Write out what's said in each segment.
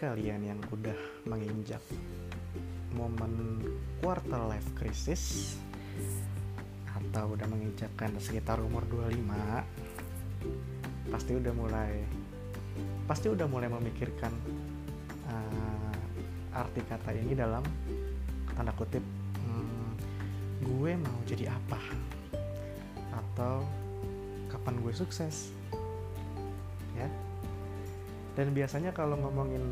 kalian yang udah menginjak momen quarter life crisis atau udah menginjakkan sekitar umur 25 pasti udah mulai pasti udah mulai memikirkan uh, arti kata ini dalam tanda kutip hmm, gue mau jadi apa? Atau kapan gue sukses dan biasanya kalau ngomongin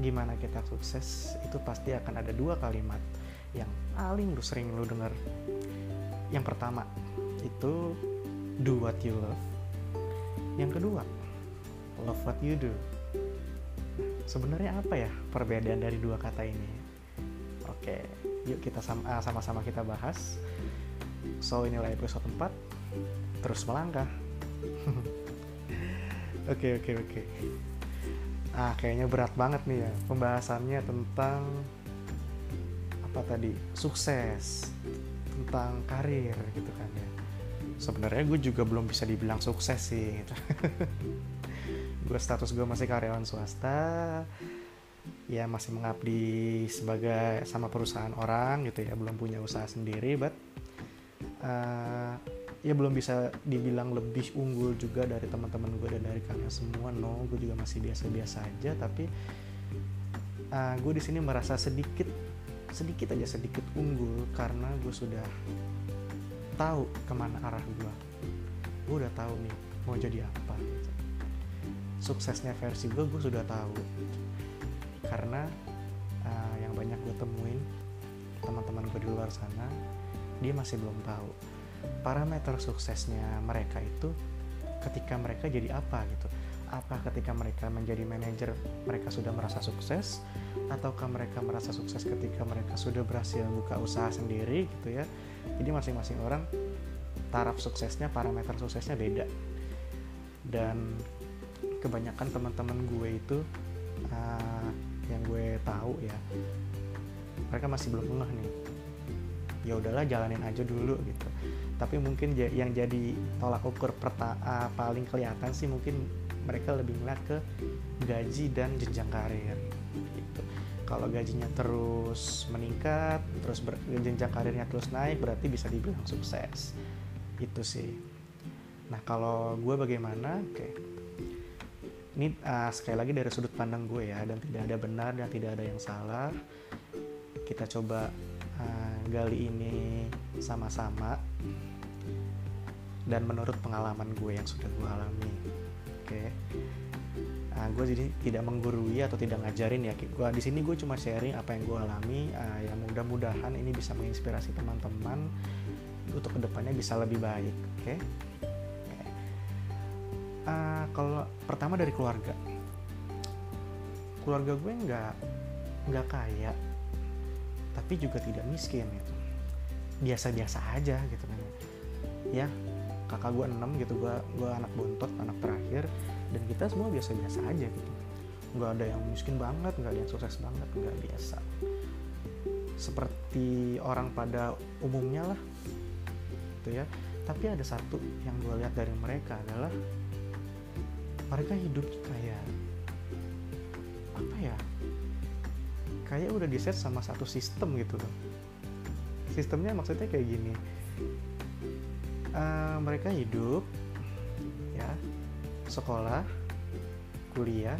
gimana kita sukses itu pasti akan ada dua kalimat yang paling lu sering lu dengar yang pertama itu do what you love. Yang kedua love what you do. Sebenarnya apa ya perbedaan dari dua kata ini? Oke yuk kita ah, sama-sama kita bahas. So inilah episode 4 terus melangkah oke oke oke. Ah kayaknya berat banget nih ya pembahasannya tentang apa tadi? Sukses tentang karir gitu kan ya. Sebenarnya gue juga belum bisa dibilang sukses sih gitu. gue status gue masih karyawan swasta. Ya masih mengabdi sebagai sama perusahaan orang gitu ya. Belum punya usaha sendiri but uh, ya belum bisa dibilang lebih unggul juga dari teman-teman gue dan dari kalian semua no. Gue juga masih biasa-biasa aja tapi uh, gue di sini merasa sedikit sedikit aja sedikit unggul karena gue sudah tahu ke mana arah gue gue udah tahu nih mau jadi apa. Suksesnya versi gue gue sudah tahu. Karena uh, yang banyak gue temuin teman-teman gue di luar sana dia masih belum tahu parameter suksesnya mereka itu ketika mereka jadi apa gitu. Apa ketika mereka menjadi manajer mereka sudah merasa sukses ataukah mereka merasa sukses ketika mereka sudah berhasil buka usaha sendiri gitu ya. Jadi masing-masing orang taraf suksesnya parameter suksesnya beda. Dan kebanyakan teman-teman gue itu uh, yang gue tahu ya mereka masih belum ngeh nih. Ya udahlah jalanin aja dulu gitu tapi mungkin yang jadi tolak ukur perta uh, paling kelihatan sih mungkin mereka lebih ngeliat ke gaji dan jenjang karir gitu. kalau gajinya terus meningkat terus jenjang karirnya terus naik berarti bisa dibilang sukses. Itu sih. Nah kalau gue bagaimana? Oke. Okay. ini uh, sekali lagi dari sudut pandang gue ya dan tidak ada benar dan tidak ada yang salah. Kita coba uh, gali ini sama-sama dan menurut pengalaman gue yang sudah gue alami. Oke. Okay. nah, gue jadi tidak menggurui atau tidak ngajarin ya gue di sini gue cuma sharing apa yang gue alami. Uh, ya mudah-mudahan ini bisa menginspirasi teman-teman untuk ke depannya bisa lebih baik. Oke? Okay? uh, kalau pertama dari keluarga. Keluarga gue nggak nggak kaya tapi juga tidak miskin gitu. Biasa-biasa aja gitu kan. Ya kakak gue enam gitu gue gue anak bontot anak terakhir dan kita semua biasa-biasa aja gitu. Nggak ada yang miskin banget nggak ada yang sukses banget nggak biasa. Seperti orang pada umumnya lah gitu ya. Tapi ada satu yang gue lihat dari mereka adalah mereka hidup kayak apa ya kayak udah diset sama satu sistem gitu loh. Sistemnya maksudnya kayak gini uh, mereka hidup ya sekolah kuliah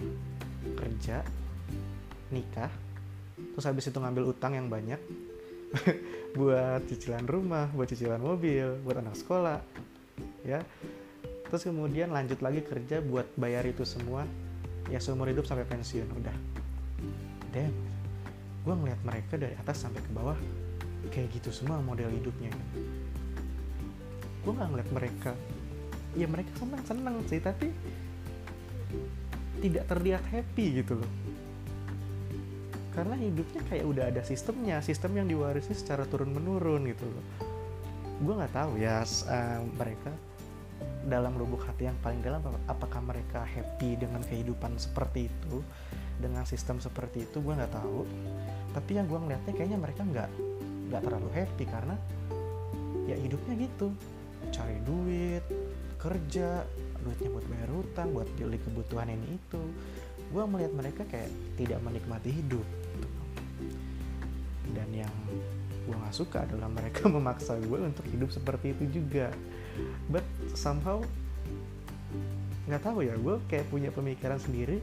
kerja nikah terus habis itu ngambil utang yang banyak buat cicilan rumah buat cicilan mobil buat anak sekolah ya. Terus kemudian lanjut lagi kerja buat bayar itu semua ya seumur hidup sampai pensiun udah. Damn gue ngeliat mereka dari atas sampai ke bawah kayak gitu semua model hidupnya gue nggak ngeliat mereka. Ya mereka senang senang sih tapi tidak terlihat happy gitu loh. Karena hidupnya kayak udah ada sistemnya sistem yang diwarisi secara turun menurun gitu loh. Gue nggak tahu ya uh, mereka dalam lubuk hati yang paling dalam apakah mereka happy dengan kehidupan seperti itu dengan sistem seperti itu gue nggak tahu. Tapi yang gue ngeliatnya kayaknya mereka nggak nggak terlalu happy karena ya hidupnya gitu cari duit kerja duitnya buat bayar hutang buat beli kebutuhan ini itu. Gue melihat mereka kayak tidak menikmati hidup. Dan yang gue nggak suka adalah mereka memaksa gue untuk hidup seperti itu juga. But somehow nggak tahu ya gue kayak punya pemikiran sendiri.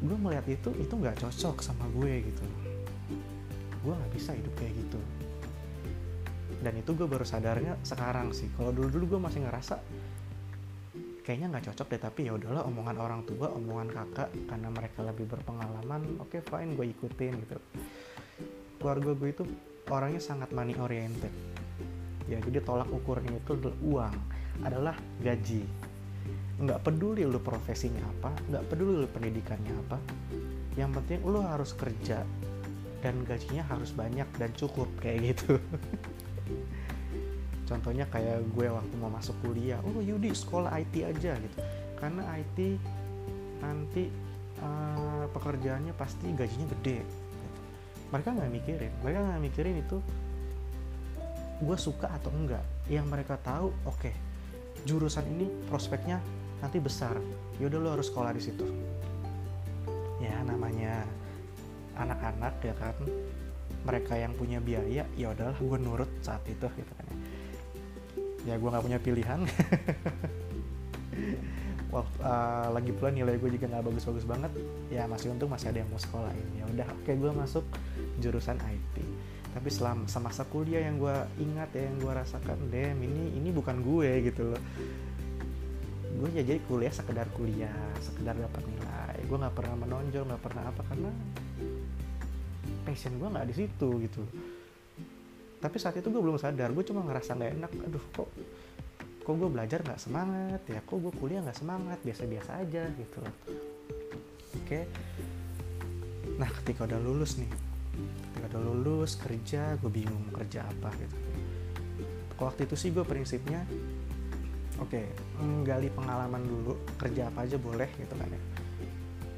Gue melihat itu itu nggak cocok sama gue gitu. Gue nggak bisa hidup kayak gitu dan itu gue baru sadarnya sekarang sih. Kalau dulu dulu gue masih ngerasa kayaknya nggak cocok deh tapi ya udahlah omongan orang tua omongan kakak karena mereka lebih berpengalaman oke okay, fine gue ikutin gitu. Keluarga gue itu orangnya sangat money oriented. Ya jadi tolak ukurnya itu adalah uang adalah gaji. Nggak peduli lu profesinya apa nggak peduli lu pendidikannya apa. Yang penting lu harus kerja dan gajinya harus banyak dan cukup kayak gitu contohnya kayak gue waktu mau masuk kuliah oh Yudi sekolah IT aja gitu. Karena IT nanti uh, pekerjaannya pasti gajinya gede gitu. mereka nggak mikirin. Mereka nggak mikirin itu gue suka atau enggak. Yang mereka tahu oke okay, jurusan ini prospeknya nanti besar. Yaudah lo harus sekolah di situ. Ya namanya anak-anak ya kan. Mereka yang punya biaya ya udahlah gue nurut saat itu gitu kan. ya gue nggak punya pilihan. Waktu uh, lagi pula nilai gue juga nggak bagus-bagus banget. Ya masih untung masih ada yang mau sekolah ini. Ya udah oke okay, gue masuk jurusan IT tapi selama semasa kuliah yang gue ingat ya yang gue rasakan deh ini ini bukan gue gitu loh. Gue ya jadi kuliah sekedar kuliah sekedar dapat nilai. Gue nggak pernah menonjol nggak pernah apa karena passion gue nggak di situ gitu tapi saat itu gue belum sadar gue cuma ngerasa nggak enak. Aduh kok kok gue belajar nggak semangat ya? Kok gue kuliah nggak semangat? Biasa-biasa aja gitu oke. Nah ketika udah lulus nih ketika udah lulus kerja gue bingung kerja apa gitu. Waktu itu sih gue prinsipnya oke okay, menggali pengalaman dulu kerja apa aja boleh gitu kan ya.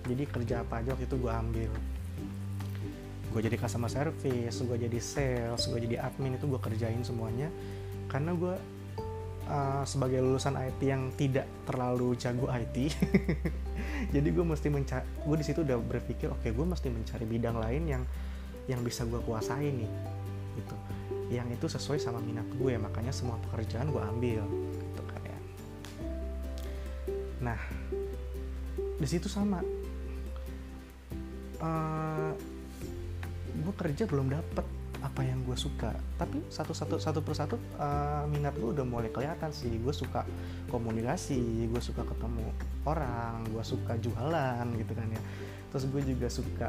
Jadi kerja apa aja waktu itu gue ambil gue jadi customer service gue jadi sales gue jadi admin itu gue kerjain semuanya. Karena gue uh, sebagai lulusan IT yang tidak terlalu jago IT jadi gue mesti mencari gue di situ udah berpikir oke okay, gue mesti mencari bidang lain yang yang bisa gue kuasai nih gitu. Yang itu sesuai sama minat gue makanya semua pekerjaan gue ambil nah di situ sama. Uh, gue kerja belum dapet apa yang gue suka. Tapi satu satu satu persatu uh, minat gue udah mulai kelihatan sih. Gue suka komunikasi gue suka ketemu orang gue suka jualan gitu kan ya. Terus gue juga suka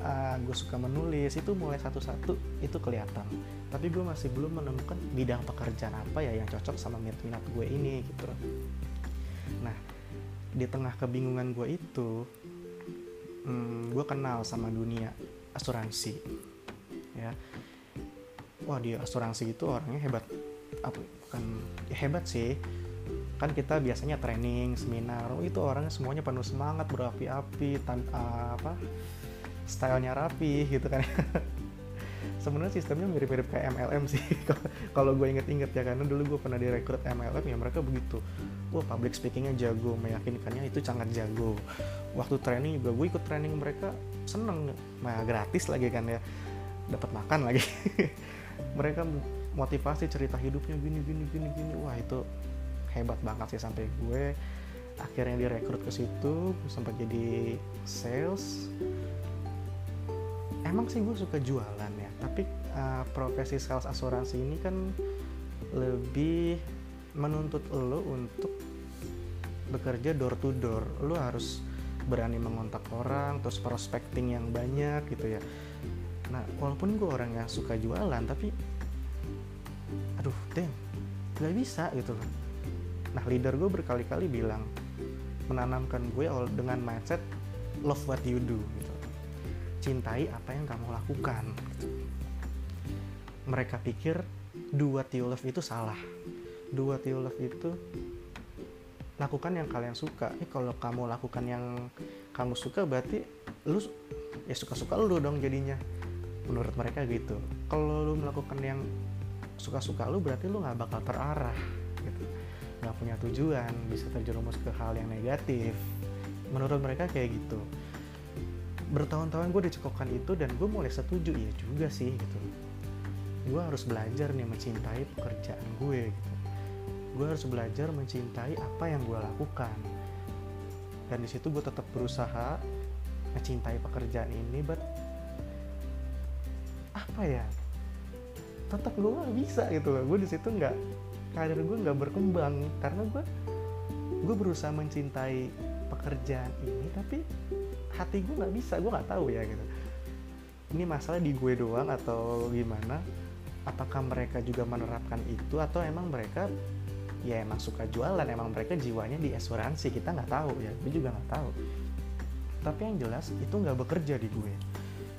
uh, gue suka menulis. Itu mulai satu-satu itu kelihatan. Tapi gue masih belum menemukan bidang pekerjaan apa ya yang cocok sama minat-minat gue ini gitu. Nah di tengah kebingungan gue itu hmm, gue kenal sama dunia asuransi. Ya. Wah dia asuransi itu orangnya hebat. Apa? Bukan ya hebat sih. Kan kita biasanya training seminar. Oh, itu orangnya semuanya penuh semangat berapi-api tan apa stylenya rapi gitu kan. Sebenarnya sistemnya mirip-mirip kayak MLM sih. Kalau gue inget-inget ya karena dulu gue pernah direkrut MLM ya mereka begitu wah public speakingnya jago meyakinkannya itu sangat jago. Waktu training juga gue ikut training mereka seneng. Nah gratis lagi kan ya. Dapat makan lagi. Mereka motivasi cerita hidupnya gini gini gini gini. Wah itu hebat banget sih sampai gue. Akhirnya direkrut ke situ sempat jadi sales. Emang sih gue suka jualan ya tapi uh, profesi sales asuransi ini kan lebih menuntut lo untuk bekerja door to door. Lo harus berani mengontak orang terus prospecting yang banyak gitu ya. Nah walaupun gue orang yang suka jualan tapi aduh deh gak bisa gitu loh. Nah leader gue berkali-kali bilang menanamkan gue dengan mindset love what you do gitu. Cintai apa yang kamu lakukan. Mereka pikir do what you love itu salah. Do what you love itu lakukan yang kalian suka. Eh kalau kamu lakukan yang kamu suka berarti lu ya suka-suka lu dong jadinya. Menurut mereka gitu. Kalau lu melakukan yang suka-suka lu berarti lu nggak bakal terarah gitu. Nggak punya tujuan bisa terjerumus ke hal yang negatif. Menurut mereka kayak gitu. Bertahun-tahun gue dicekokkan itu dan gue mulai setuju ya juga sih gitu. Gue harus belajar nih mencintai pekerjaan gue gitu gue harus belajar mencintai apa yang gue lakukan. Dan di situ gue tetap berusaha mencintai pekerjaan ini but apa ya? Tetap gue gak bisa gitu loh. Gue di situ nggak karir gue nggak berkembang karena gue gue berusaha mencintai pekerjaan ini tapi hati gue nggak bisa. Gue nggak tahu ya gitu. Ini masalah di gue doang atau gimana? Apakah mereka juga menerapkan itu atau emang mereka ya emang suka jualan. Emang mereka jiwanya di asuransi. Kita nggak tahu ya. Gue juga nggak tahu. Tapi yang jelas itu nggak bekerja di gue.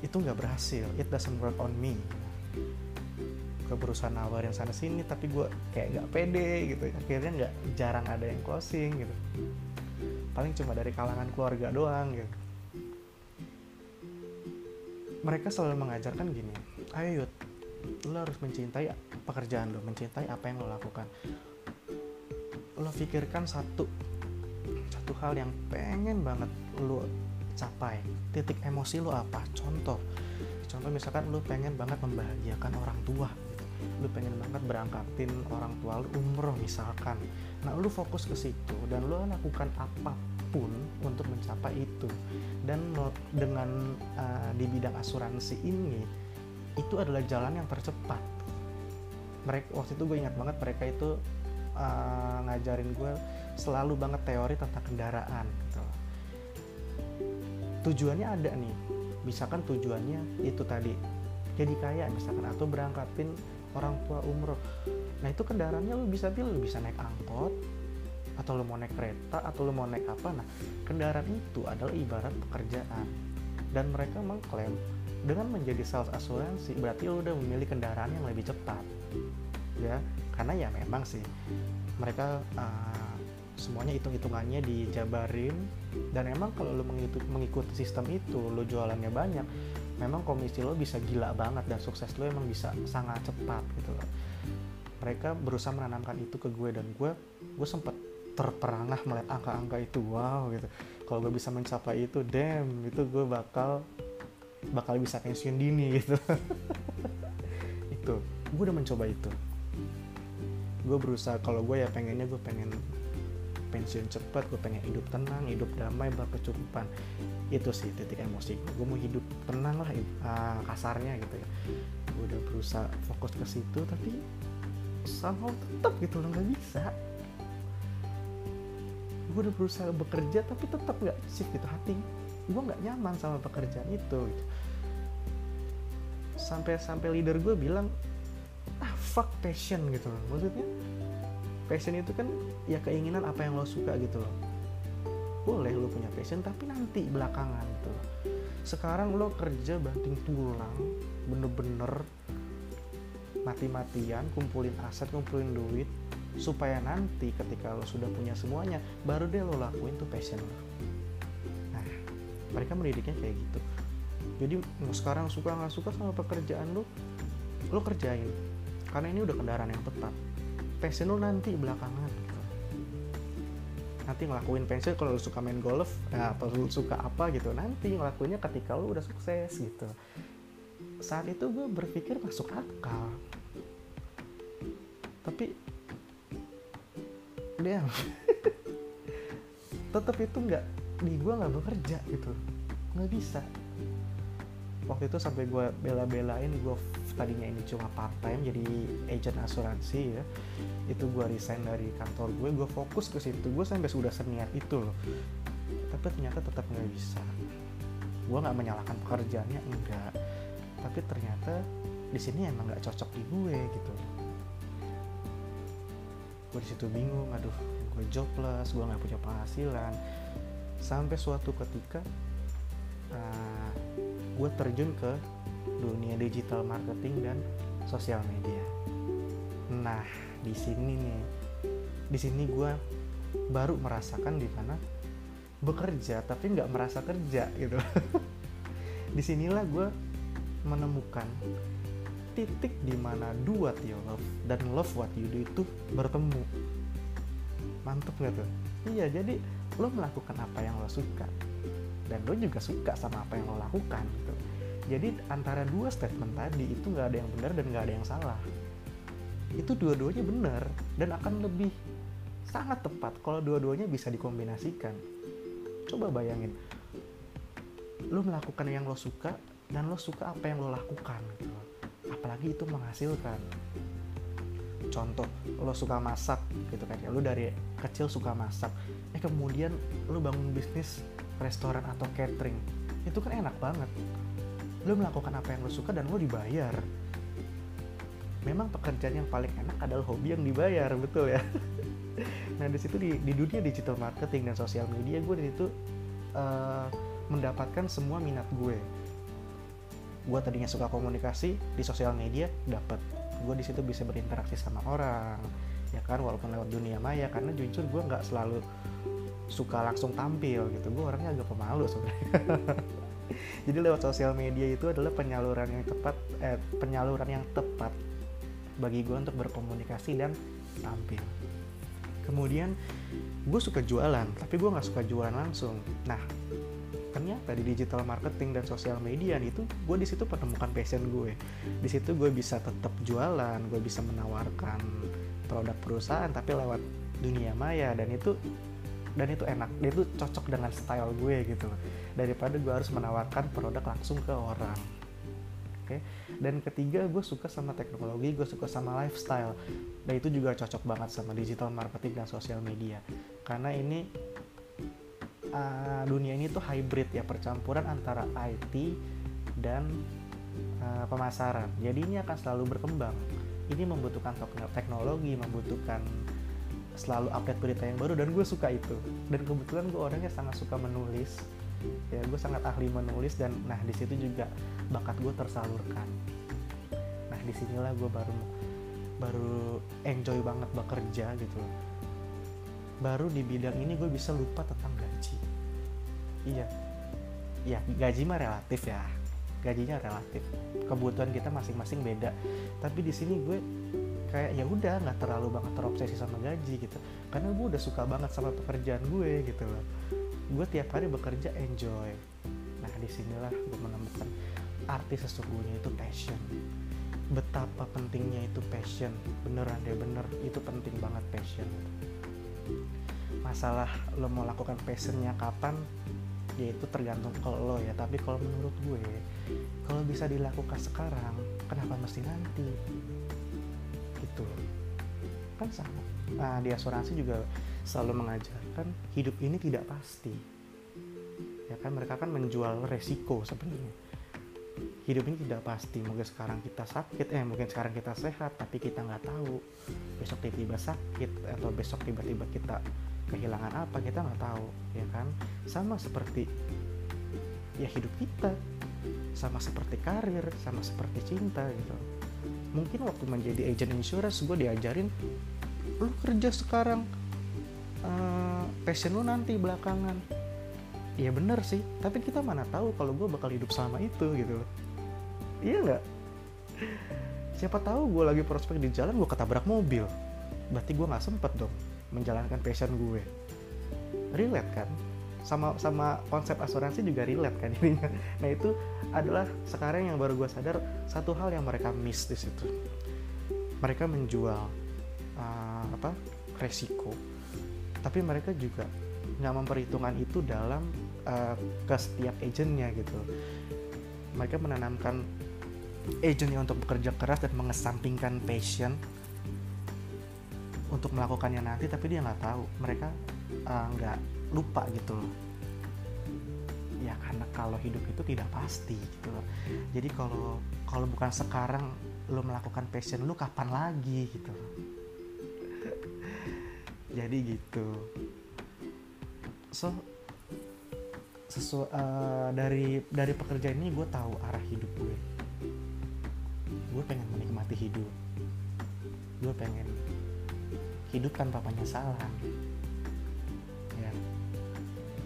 Itu nggak berhasil. It doesn't work on me. Gue berusaha nawarin sana sini tapi gue kayak gak pede gitu. Akhirnya nggak jarang ada yang closing gitu. Paling cuma dari kalangan keluarga doang gitu. Mereka selalu mengajarkan gini ayo yud lo harus mencintai pekerjaan lo. Mencintai apa yang lo lakukan lo pikirkan satu satu hal yang pengen banget lo capai. Titik emosi lo apa? Contoh contoh misalkan lo pengen banget membahagiakan orang tua lu pengen banget berangkatin orang tua lu umroh misalkan. Nah lu fokus ke situ dan lu lakukan apa pun untuk mencapai itu. Dan dengan uh, di bidang asuransi ini itu adalah jalan yang tercepat. Mereka waktu itu gue ingat banget mereka itu uh, ngajarin gue selalu banget teori tentang kendaraan gitu. Tujuannya ada nih. Misalkan tujuannya itu tadi jadi kaya misalkan atau berangkatin orang tua umroh. Nah itu kendaraannya lu bisa pilih lu bisa naik angkot atau lu mau naik kereta atau lu mau naik apa. Nah kendaraan itu adalah ibarat pekerjaan. Dan mereka mengklaim dengan menjadi sales asuransi berarti lu udah memilih kendaraan yang lebih cepat ya karena ya memang sih mereka uh, semuanya hitung-hitungannya dijabarin. Dan emang kalau lo mengikuti, sistem itu lo jualannya banyak memang komisi lo bisa gila banget dan sukses lo emang bisa sangat cepat gitu loh. Mereka berusaha menanamkan itu ke gue dan gue gue sempet terperangah melihat angka-angka itu wow gitu. Kalau gue bisa mencapai itu damn itu gue bakal bakal bisa pensiun dini gitu. Itu gue udah mencoba itu gue berusaha kalau gue ya pengennya gue pengen pensiun cepat gue pengen hidup tenang hidup damai berkecukupan. Itu sih titik emosi gue mau hidup tenang lah uh, kasarnya gitu ya. Gue udah berusaha fokus ke situ tapi somehow tetap gitu loh nggak bisa. Gue udah berusaha bekerja tapi tetap nggak shift gitu hati. Gue nggak nyaman sama pekerjaan itu gitu. sampai sampai leader gue bilang fuck passion gitu loh. Maksudnya passion itu kan ya keinginan apa yang lo suka gitu loh. Boleh lo punya passion tapi nanti belakangan gitu loh. Sekarang lo kerja banting tulang bener-bener mati-matian kumpulin aset kumpulin duit supaya nanti ketika lo sudah punya semuanya baru deh lo lakuin tuh passion lo. Nah mereka mendidiknya kayak gitu. Jadi sekarang suka nggak suka sama pekerjaan lo lo kerjain karena ini udah kendaraan yang tepat passion lu nanti belakangan gitu. nanti ngelakuin passion kalau lu suka main golf ya, atau lu suka apa gitu. Nanti ngelakuinnya ketika lu udah sukses gitu. Saat itu gue berpikir masuk akal. Tapi dia tetap itu nggak di gue nggak bekerja gitu. Nggak bisa. Waktu itu sampai gue bela-belain gue tadinya ini cuma part time jadi agent asuransi ya itu gue resign dari kantor gue gue fokus ke situ. Gue sampai sudah seniat itu loh. Tapi ternyata tetap nggak bisa. Gue nggak menyalahkan pekerjaannya enggak. Tapi ternyata di sini emang nggak cocok di gue gitu. Gue di situ bingung aduh gue jobless gue nggak punya penghasilan. Sampai suatu ketika uh, gue terjun ke dunia digital marketing dan sosial media. Nah, di sini nih, di sini gue baru merasakan di mana bekerja tapi nggak merasa kerja gitu. Di sinilah gue menemukan titik di mana do what love dan love what you do itu bertemu. Mantep gak tuh? Iya, jadi lo melakukan apa yang lo suka dan lo juga suka sama apa yang lo lakukan gitu jadi antara dua statement tadi itu nggak ada yang benar dan nggak ada yang salah. Itu dua-duanya benar dan akan lebih sangat tepat kalau dua-duanya bisa dikombinasikan. Coba bayangin lo melakukan yang lo suka dan lo suka apa yang lo lakukan gitu. Apalagi itu menghasilkan. Contoh lo suka masak gitu kan ya. Lo dari kecil suka masak. Eh kemudian lo bangun bisnis restoran atau catering. Itu kan enak banget lo melakukan apa yang lo suka dan lo dibayar. Memang pekerjaan yang paling enak adalah hobi yang dibayar betul ya? Nah di situ di, di dunia digital marketing dan sosial media gue di situ uh, mendapatkan semua minat gue. Gue tadinya suka komunikasi di sosial media dapat gue di situ bisa berinteraksi sama orang ya kan? Walaupun lewat dunia maya karena jujur gue nggak selalu suka langsung tampil gitu. Gue orangnya agak pemalu sebenarnya jadi lewat sosial media itu adalah penyaluran yang tepat eh, penyaluran yang tepat bagi gue untuk berkomunikasi dan tampil. Kemudian gue suka jualan tapi gue nggak suka jualan langsung. Nah ternyata di digital marketing dan sosial media itu gue di situ menemukan passion gue. Di situ gue bisa tetap jualan gue bisa menawarkan produk perusahaan tapi lewat dunia maya. Dan itu dan itu enak dia itu cocok dengan style gue gitu daripada gue harus menawarkan produk langsung ke orang oke okay? dan ketiga gue suka sama teknologi gue suka sama lifestyle dan itu juga cocok banget sama digital marketing dan sosial media karena ini uh, dunia ini tuh hybrid ya percampuran antara IT dan uh, pemasaran. Jadi ini akan selalu berkembang. Ini membutuhkan teknologi, membutuhkan selalu update berita yang baru dan gue suka itu. Dan kebetulan gue orangnya sangat suka menulis. Ya gue sangat ahli menulis dan nah di situ juga bakat gue tersalurkan. Nah di sinilah gue baru baru enjoy banget bekerja gitu baru di bidang ini gue bisa lupa tentang gaji iya ya gaji mah relatif ya gajinya relatif kebutuhan kita masing-masing beda tapi di sini gue kayak ya udah nggak terlalu banget terobsesi sama gaji gitu. Karena gue udah suka banget sama pekerjaan gue gitu loh. Gue tiap hari bekerja enjoy. Nah di sinilah gue menemukan arti sesungguhnya itu passion. Betapa pentingnya itu passion. Beneran deh bener. Itu penting banget passion. Masalah lo mau lakukan passionnya kapan ya itu tergantung kalau lo ya. Tapi kalau menurut gue kalau bisa dilakukan sekarang kenapa mesti nanti gitu. Kan sama. Nah, di asuransi juga selalu mengajarkan hidup ini tidak pasti. Ya kan mereka kan menjual resiko sebenarnya. Hidup ini tidak pasti. Mungkin sekarang kita sakit eh mungkin sekarang kita sehat tapi kita nggak tahu. Besok tiba-tiba sakit atau besok tiba-tiba kita kehilangan apa kita nggak tahu ya kan? Sama seperti ya hidup kita. Sama seperti karir sama seperti cinta gitu mungkin waktu menjadi agent insurance gue diajarin lu kerja sekarang uh, passion lu nanti belakangan. Iya bener sih tapi kita mana tahu kalau gue bakal hidup sama itu gitu iya nggak? Siapa tahu gue lagi prospek di jalan gue ketabrak mobil. Berarti gue nggak sempet dong menjalankan passion gue. Relate kan sama sama konsep asuransi juga relate kan ini nah itu adalah sekarang yang baru gue sadar satu hal yang mereka miss di situ. Mereka menjual uh, apa resiko. Tapi mereka juga nggak memperhitungkan itu dalam uh, ke setiap agentnya gitu. Mereka menanamkan agentnya untuk bekerja keras dan mengesampingkan passion untuk melakukannya nanti tapi dia nggak tahu. Mereka uh, nggak lupa gitu loh. Ya karena kalau hidup itu tidak pasti gitu loh. Jadi kalau kalau bukan sekarang lo melakukan passion lo kapan lagi gitu loh. Jadi gitu. So sesu uh, dari dari pekerjaan ini gue tahu arah hidup gue. Gue pengen menikmati hidup. Gue pengen hidup tanpa penyesalan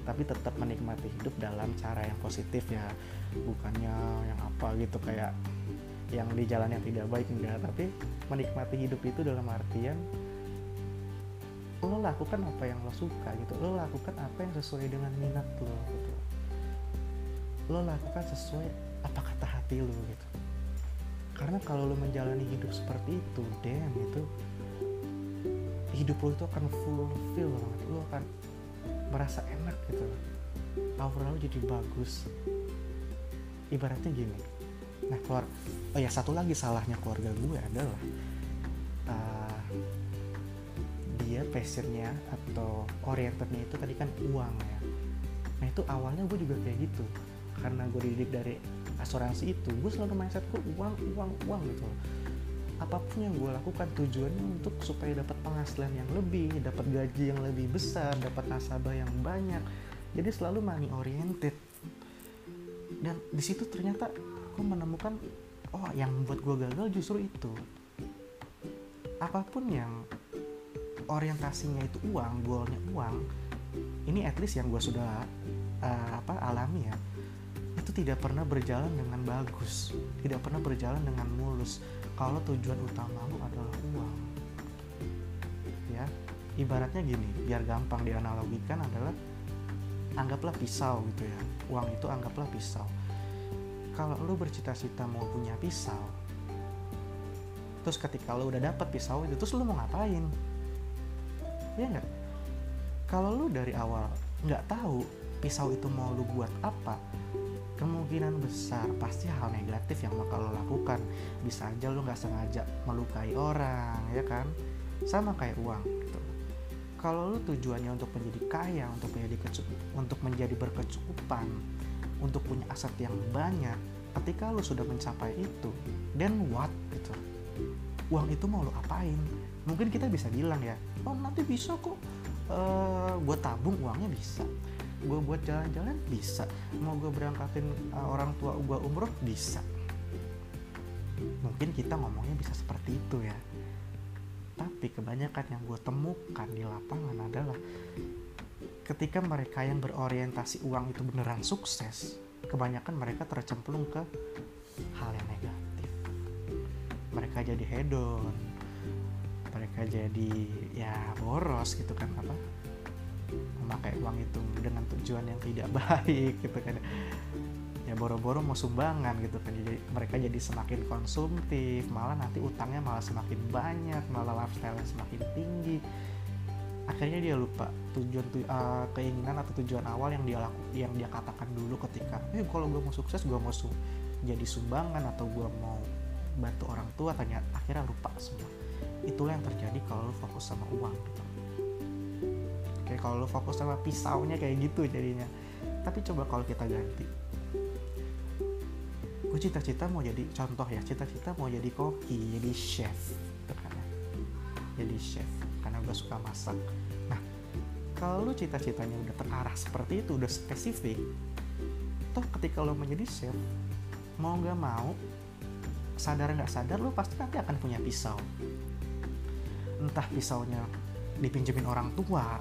tapi tetap menikmati hidup dalam cara yang positif ya. Bukannya yang apa gitu kayak yang di jalan yang tidak baik enggak. Tapi menikmati hidup itu dalam artian lo lakukan apa yang lo suka gitu. Lo lakukan apa yang sesuai dengan minat lo gitu. Lo lakukan sesuai apa kata hati lo gitu. Karena kalau lo menjalani hidup seperti itu damn itu hidup lo itu akan fulfill banget. Lo akan merasa enak gitu aura lo jadi bagus. Ibaratnya gini. Nah keluar oh ya satu lagi salahnya keluarga gue adalah uh, dia passionnya atau orientednya itu tadi kan uang ya. Nah itu awalnya gue juga kayak gitu. Karena gue dididik dari asuransi itu gue selalu mindset gue uang uang uang gitu apa pun yang gue lakukan tujuannya untuk supaya dapat penghasilan yang lebih dapat gaji yang lebih besar dapat nasabah yang banyak. Jadi selalu money oriented. Dan di situ ternyata gue menemukan oh yang membuat gue gagal justru itu. Apa pun yang orientasinya itu uang goalnya uang ini at least yang gue sudah uh, apa alami ya. Itu tidak pernah berjalan dengan bagus tidak pernah berjalan dengan mulus kalau tujuan utama lu adalah uang. Ya ibaratnya gini biar gampang dianalogikan adalah anggaplah pisau gitu ya. Uang itu anggaplah pisau. Kalau lu bercita-cita mau punya pisau terus ketika lu udah dapat pisau itu terus lu mau ngapain? Ya enggak kalau lu dari awal nggak tahu pisau itu mau lu buat apa kemungkinan besar pasti hal negatif yang bakal lo lakukan. Bisa aja lo nggak sengaja melukai orang ya kan? Sama kayak uang gitu. Kalau lo tujuannya untuk menjadi kaya untuk menjadi untuk menjadi berkecukupan untuk punya aset yang banyak ketika lo sudah mencapai itu then what gitu? Uang itu mau lo apain? Mungkin kita bisa bilang ya oh nanti bisa kok. Uh, gue tabung uangnya bisa gue buat jalan-jalan bisa. Mau gue berangkatin uh, orang tua gue umroh bisa. Mungkin kita ngomongnya bisa seperti itu ya. Tapi kebanyakan yang gue temukan di lapangan adalah ketika mereka yang berorientasi uang itu beneran sukses kebanyakan mereka tercemplung ke hal yang negatif. Mereka jadi hedon mereka jadi ya boros gitu kan apa memakai uang itu dengan tujuan yang tidak baik gitu kan. Ya boro-boro mau sumbangan gitu kan. Jadi mereka jadi semakin konsumtif malah nanti utangnya malah semakin banyak malah lifestyle semakin tinggi. Akhirnya dia lupa tujuan uh, keinginan atau tujuan awal yang dia laku yang dia katakan dulu ketika eh kalau gue mau sukses gue mau su jadi sumbangan atau gue mau bantu orang tua ternyata akhirnya lupa semua. Itulah yang terjadi kalau lu fokus sama uang gitu kalau lo fokus sama pisaunya kayak gitu jadinya. Tapi coba kalau kita ganti. Gue cita-cita mau jadi contoh ya cita-cita mau jadi koki jadi chef. Gitu kan ya jadi chef karena gue suka masak. Nah kalau lo cita-citanya udah terarah seperti itu udah spesifik toh ketika lo menjadi chef mau nggak mau sadar nggak sadar lo pasti nanti akan punya pisau. Entah pisaunya dipinjemin orang tua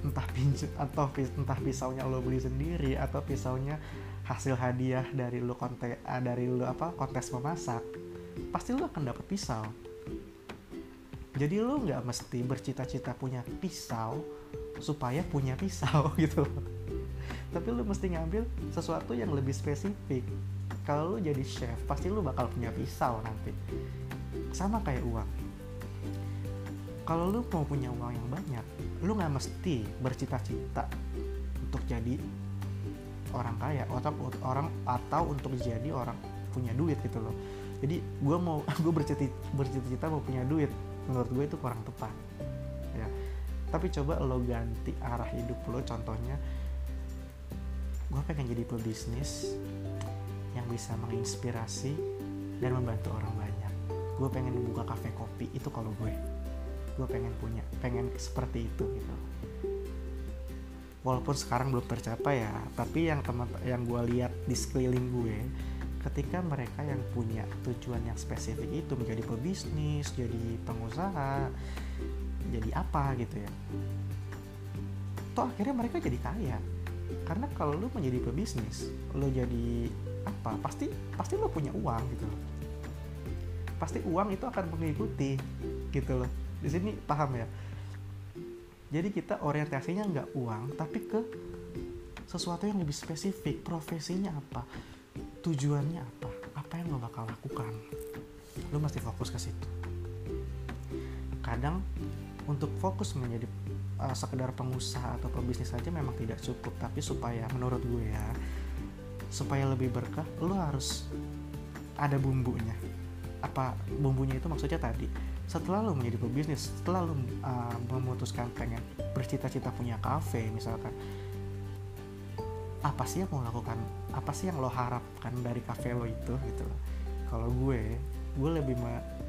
entah pinjem atau entah pisaunya lo beli sendiri atau pisaunya hasil hadiah dari lo kontes uh, dari lo apa kontes memasak pasti lo akan dapat pisau. Jadi lo nggak mesti bercita-cita punya pisau supaya punya pisau gitu. Tapi lo mesti ngambil sesuatu yang lebih spesifik. Kalau lo jadi chef pasti lo bakal punya pisau nanti. Sama kayak uang. Kalau lu mau punya uang yang banyak lu nggak mesti bercita-cita untuk jadi orang kaya atau orang atau untuk jadi orang punya duit gitu loh. Jadi gue mau gue bercita-cita mau punya duit menurut gue itu kurang tepat ya. Tapi coba lo ganti arah hidup lo contohnya gue pengen jadi pebisnis yang bisa menginspirasi dan membantu orang banyak. Gue pengen buka kafe kopi itu kalau gue gue pengen punya pengen seperti itu gitu. Walaupun sekarang belum tercapai ya tapi yang teman yang gue lihat di sekeliling gue ketika mereka yang punya tujuan yang spesifik itu menjadi pebisnis jadi pengusaha jadi apa gitu ya toh akhirnya mereka jadi kaya. Karena kalau lu menjadi pebisnis lu jadi apa? Pasti pasti lu punya uang gitu. Pasti uang itu akan mengikuti gitu loh di sini paham ya. Jadi kita orientasinya nggak uang tapi ke sesuatu yang lebih spesifik. Profesinya apa? Tujuannya apa? Apa yang lo bakal lakukan? Lo mesti fokus ke situ. Kadang untuk fokus menjadi uh, sekedar pengusaha atau pebisnis saja memang tidak cukup. Tapi supaya menurut gue ya supaya lebih berkah lo harus ada bumbunya. Apa bumbunya itu maksudnya tadi setelah lo menjadi pebisnis setelah lo uh, memutuskan pengen bercita-cita punya kafe misalkan apa sih yang mau lakukan? Apa sih yang lo harapkan dari kafe lo itu gitu kalau gue gue lebih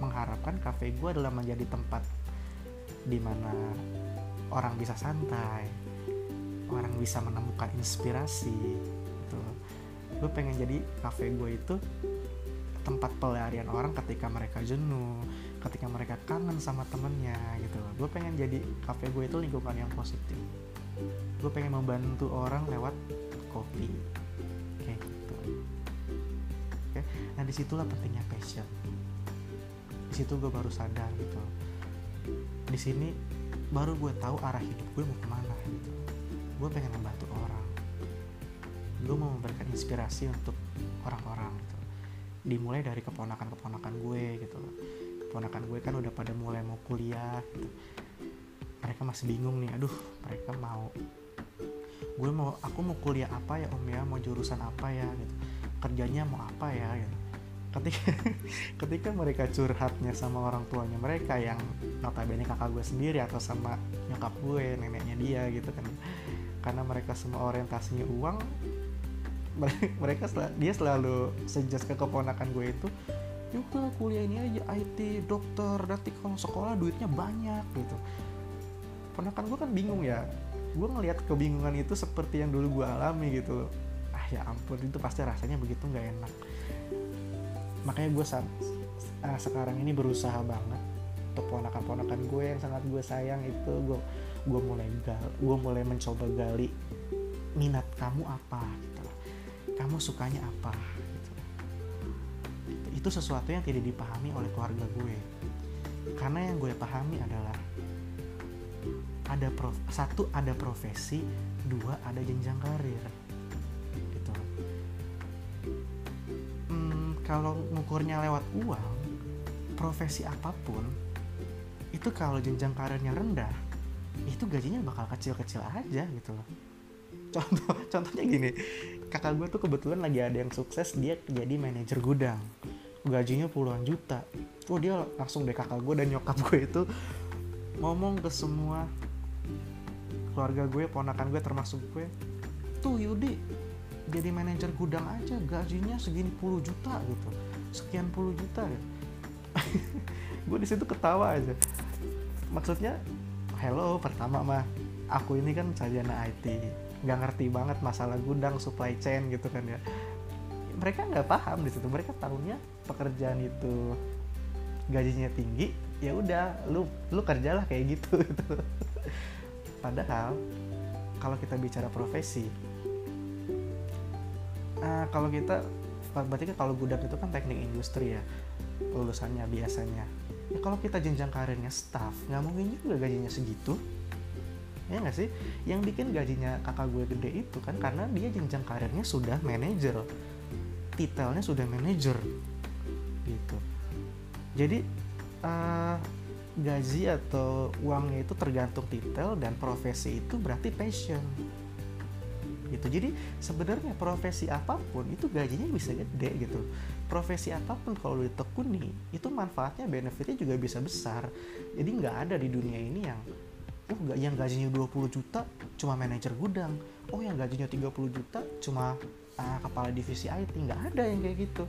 mengharapkan kafe gue adalah menjadi tempat di mana orang bisa santai orang bisa menemukan inspirasi gitu gue pengen jadi kafe gue itu tempat pelarian orang ketika mereka jenuh ketika mereka kangen sama temennya gitu. Gue pengen jadi kafe gue itu lingkungan yang positif. Gue pengen membantu orang lewat kopi. Kayak gitu. Oke? Nah di situlah pentingnya passion. Di situ gue baru sadar gitu. Di sini baru gue tahu arah hidup gue mau ke mana gitu. Gue pengen membantu orang. Gue mau memberikan inspirasi untuk orang-orang gitu. Dimulai dari keponakan-keponakan gue gitu keponakan gue kan udah pada mulai mau kuliah gitu. Mereka masih bingung nih aduh mereka mau gue mau aku mau kuliah apa ya om ya? Mau jurusan apa ya gitu. Kerjanya mau apa ya gitu. Ketika ketika mereka curhatnya sama orang tuanya mereka yang notabene kakak gue sendiri atau sama nyokap gue neneknya dia gitu kan. Karena mereka semua orientasinya uang mereka dia selalu sejas ke keponakan gue itu juga kuliah ini aja IT dokter nanti kalau sekolah duitnya banyak gitu. Ponakan gue kan bingung ya gue ngelihat kebingungan itu seperti yang dulu gue alami gitu ah ya ampun itu pasti rasanya begitu nggak enak. Makanya gue saat uh, sekarang ini berusaha banget untuk ponakan-ponakan gue yang sangat gue sayang itu gue gue mulai gal gue mulai mencoba gali minat kamu apa gitu. Kamu sukanya apa itu sesuatu yang tidak dipahami oleh keluarga gue. Karena yang gue pahami adalah ada prof satu ada profesi dua ada jenjang karir. Kalau ngukurnya lewat uang profesi apa pun itu kalau jenjang karirnya rendah itu gajinya bakal kecil-kecil aja gitu loh. Contoh contohnya gini kakak gue tuh kebetulan lagi ada yang sukses dia jadi manajer gudang gajinya puluhan juta. Oh dia langsung deh kakak gue dan nyokap gue itu ngomong ke semua keluarga gue ponakan gue termasuk gue tuh Yudi jadi manajer gudang aja gajinya segini puluh juta gitu. Sekian puluh juta ya. Gue di situ ketawa aja. Maksudnya hello pertama mah aku ini kan sarjana IT nggak ngerti banget masalah gudang supply chain gitu kan ya mereka nggak paham di situ. Mereka tahunya pekerjaan itu gajinya tinggi ya udah lu lu kerjalah kayak gitu gitu. Padahal kalau kita bicara profesi uh, kalau kita berarti kan kalau gudang itu kan teknik industri ya lulusannya biasanya. Ya kalau kita jenjang karirnya staff nggak mungkin juga gajinya segitu. Ya nggak sih? Yang bikin gajinya kakak gue gede itu kan karena dia jenjang karirnya sudah manajer titelnya sudah manajer gitu. Jadi uh, gaji atau uangnya itu tergantung titel dan profesi itu berarti passion. Gitu. Jadi sebenarnya profesi apa pun itu gajinya bisa gede gitu. Profesi apa pun kalau ditekuni itu manfaatnya benefitnya juga bisa besar. Jadi nggak ada di dunia ini yang oh yang gajinya 20 juta cuma manajer gudang. Oh yang gajinya 30 juta cuma uh, kepala divisi IT nggak ada yang kayak gitu.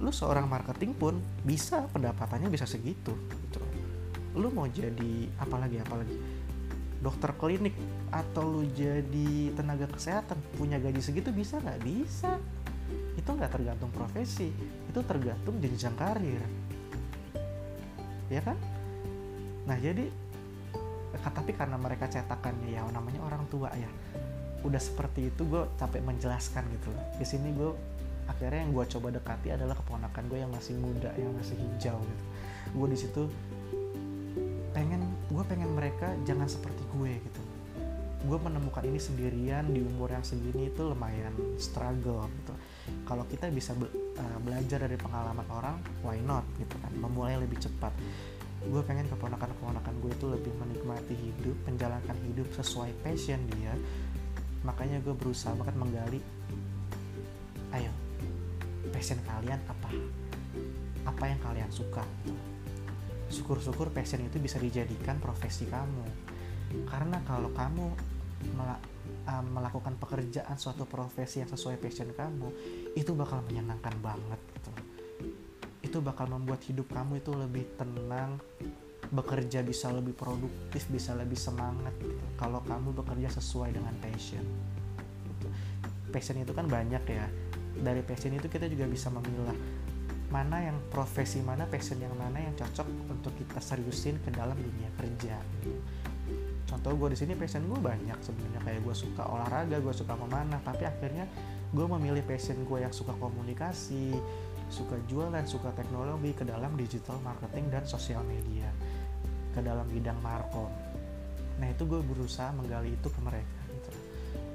Lu seorang marketing pun bisa pendapatannya bisa segitu gitu. Lu mau jadi apalagi apalagi dokter klinik atau lu jadi tenaga kesehatan punya gaji segitu bisa nggak? Bisa. Itu nggak tergantung profesi itu tergantung jenjang karir. Ya kan? Nah jadi tapi karena mereka cetakannya ya namanya orang tua ya udah seperti itu gue capek menjelaskan gitu di sini gue akhirnya yang gue coba dekati adalah keponakan gue yang masih muda yang masih hijau gitu. Gue di situ pengen gue pengen mereka jangan seperti gue gitu. Gue menemukan ini sendirian di umur yang segini itu lumayan struggle gitu. Kalau kita bisa be uh, belajar dari pengalaman orang why not gitu kan? Memulai lebih cepat. Gue pengen keponakan-keponakan gue itu lebih menikmati hidup menjalankan hidup sesuai passion dia makanya gue berusaha banget menggali ayo passion kalian apa? Apa yang kalian suka? Syukur-syukur passion itu bisa dijadikan profesi kamu. Karena kalau kamu uh, melakukan pekerjaan suatu profesi yang sesuai passion kamu itu bakal menyenangkan banget gitu. Itu bakal membuat hidup kamu itu lebih tenang bekerja bisa lebih produktif bisa lebih semangat gitu. Kalau kamu bekerja sesuai dengan passion gitu. passion itu kan banyak ya. Dari passion itu kita juga bisa memilah mana yang profesi mana passion yang mana yang cocok untuk kita seriusin ke dalam dunia kerja. Contoh gue di sini passion gue banyak sebenarnya. Kayak gue suka olahraga gue suka memanah tapi akhirnya gue memilih passion gue yang suka komunikasi suka jualan suka teknologi ke dalam digital marketing dan sosial media ke dalam bidang markom. Nah itu gue berusaha menggali itu ke mereka gitu.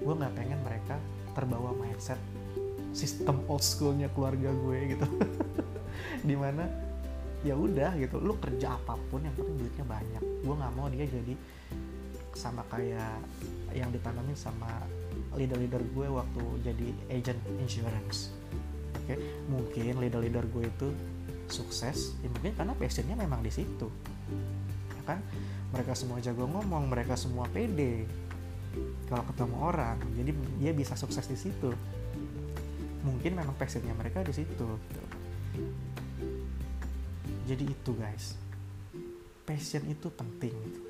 gue nggak pengen mereka terbawa mindset sistem old schoolnya keluarga gue gitu. Di mana ya udah gitu. Lu kerja apa pun yang penting duitnya banyak. Gue nggak mau dia jadi sama kayak yang ditanamin sama leader-leader gue waktu jadi agent insurance. Oke? Okay? mungkin leader-leader gue itu sukses ya mungkin karena passionnya memang di situ kan mereka semua jago ngomong mereka semua pede kalau ketemu orang jadi dia bisa sukses di situ mungkin memang passionnya mereka di situ gitu. jadi itu guys passion itu penting gitu.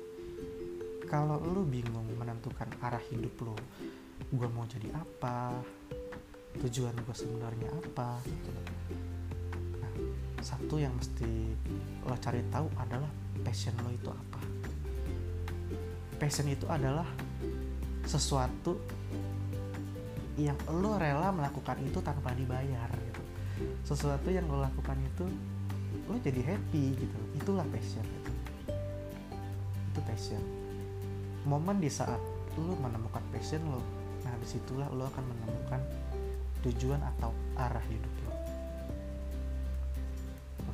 kalau lu bingung menentukan arah hidup lu gue mau jadi apa tujuan gue sebenarnya apa gitu. nah satu yang mesti lo cari tahu adalah passion lo itu apa? Passion itu adalah sesuatu yang lo rela melakukan itu tanpa dibayar gitu. Sesuatu yang lo lakukan itu lo jadi happy gitu. Itulah passion gitu. itu passion. Momen di saat lo menemukan passion lo nah di situlah lo akan menemukan tujuan atau arah hidup lo.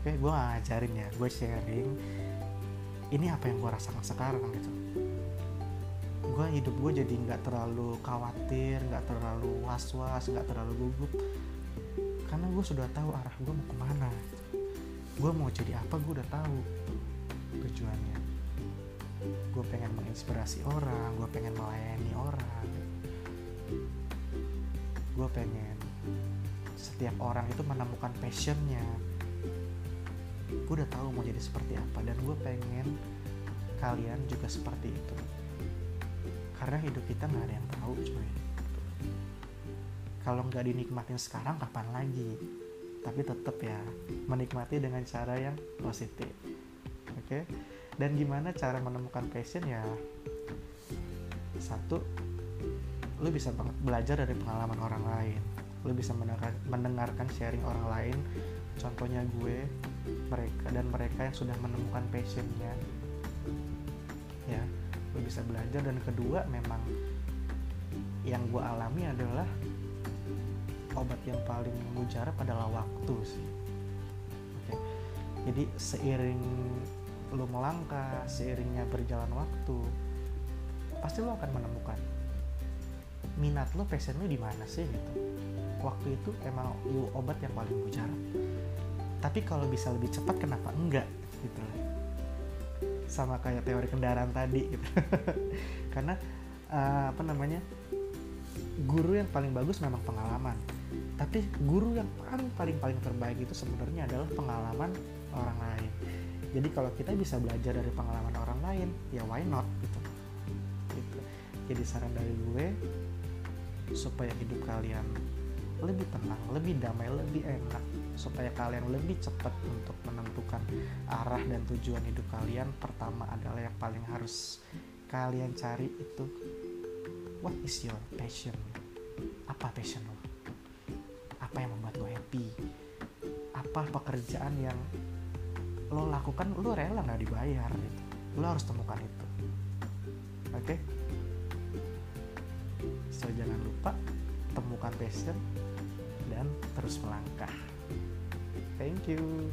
Oke gue ngajarin ya gue sharing ini apa yang gue rasakan sekarang? Gitu. Gue hidup gue jadi nggak terlalu khawatir nggak terlalu was was nggak terlalu gugup. Karena gue sudah tahu arah gue mau ke mana. Gue mau jadi apa gue udah tahu tujuannya. Gue pengen menginspirasi orang gue pengen melayani orang. Gue pengen setiap orang itu menemukan passionnya gue udah tahu mau jadi seperti apa dan gue pengen kalian juga seperti itu. Karena hidup kita nggak ada yang tahu cuy. Kalau nggak dinikmatin sekarang kapan lagi? Tapi tetap ya menikmati dengan cara yang positif. Oke? Okay? dan gimana cara menemukan passion ya? Satu lu bisa banget belajar dari pengalaman orang lain. Lu bisa mendengar, mendengarkan sharing orang lain. Contohnya gue mereka dan mereka yang sudah menemukan passionnya. Ya gue bisa belajar dan kedua memang yang gue alami adalah obat yang paling mujarab adalah waktu sih. Oke jadi seiring lo melangkah seiringnya berjalan waktu pasti lo akan menemukan minat lo passion lo di mana sih gitu. Waktu itu emang obat yang paling mujarab tapi kalau bisa lebih cepat kenapa enggak? Gitu sama kayak teori kendaraan tadi gitu. Karena uh, apa namanya guru yang paling bagus memang pengalaman. Tapi guru yang paling paling paling terbaik itu sebenarnya adalah pengalaman orang lain. Jadi kalau kita bisa belajar dari pengalaman orang lain ya why not gitu. Gitu. Jadi saran dari gue supaya hidup kalian lebih tenang, lebih damai, lebih enak supaya kalian lebih cepat untuk menentukan arah dan tujuan hidup kalian. Pertama adalah yang paling harus kalian cari itu what is your passion? Apa passion lo? Apa yang membuat lo happy? Apa pekerjaan yang lo lakukan lo rela nggak dibayar gitu. Lo harus temukan itu. Oke? Okay? so jangan lupa temukan passion dan terus melangkah thank you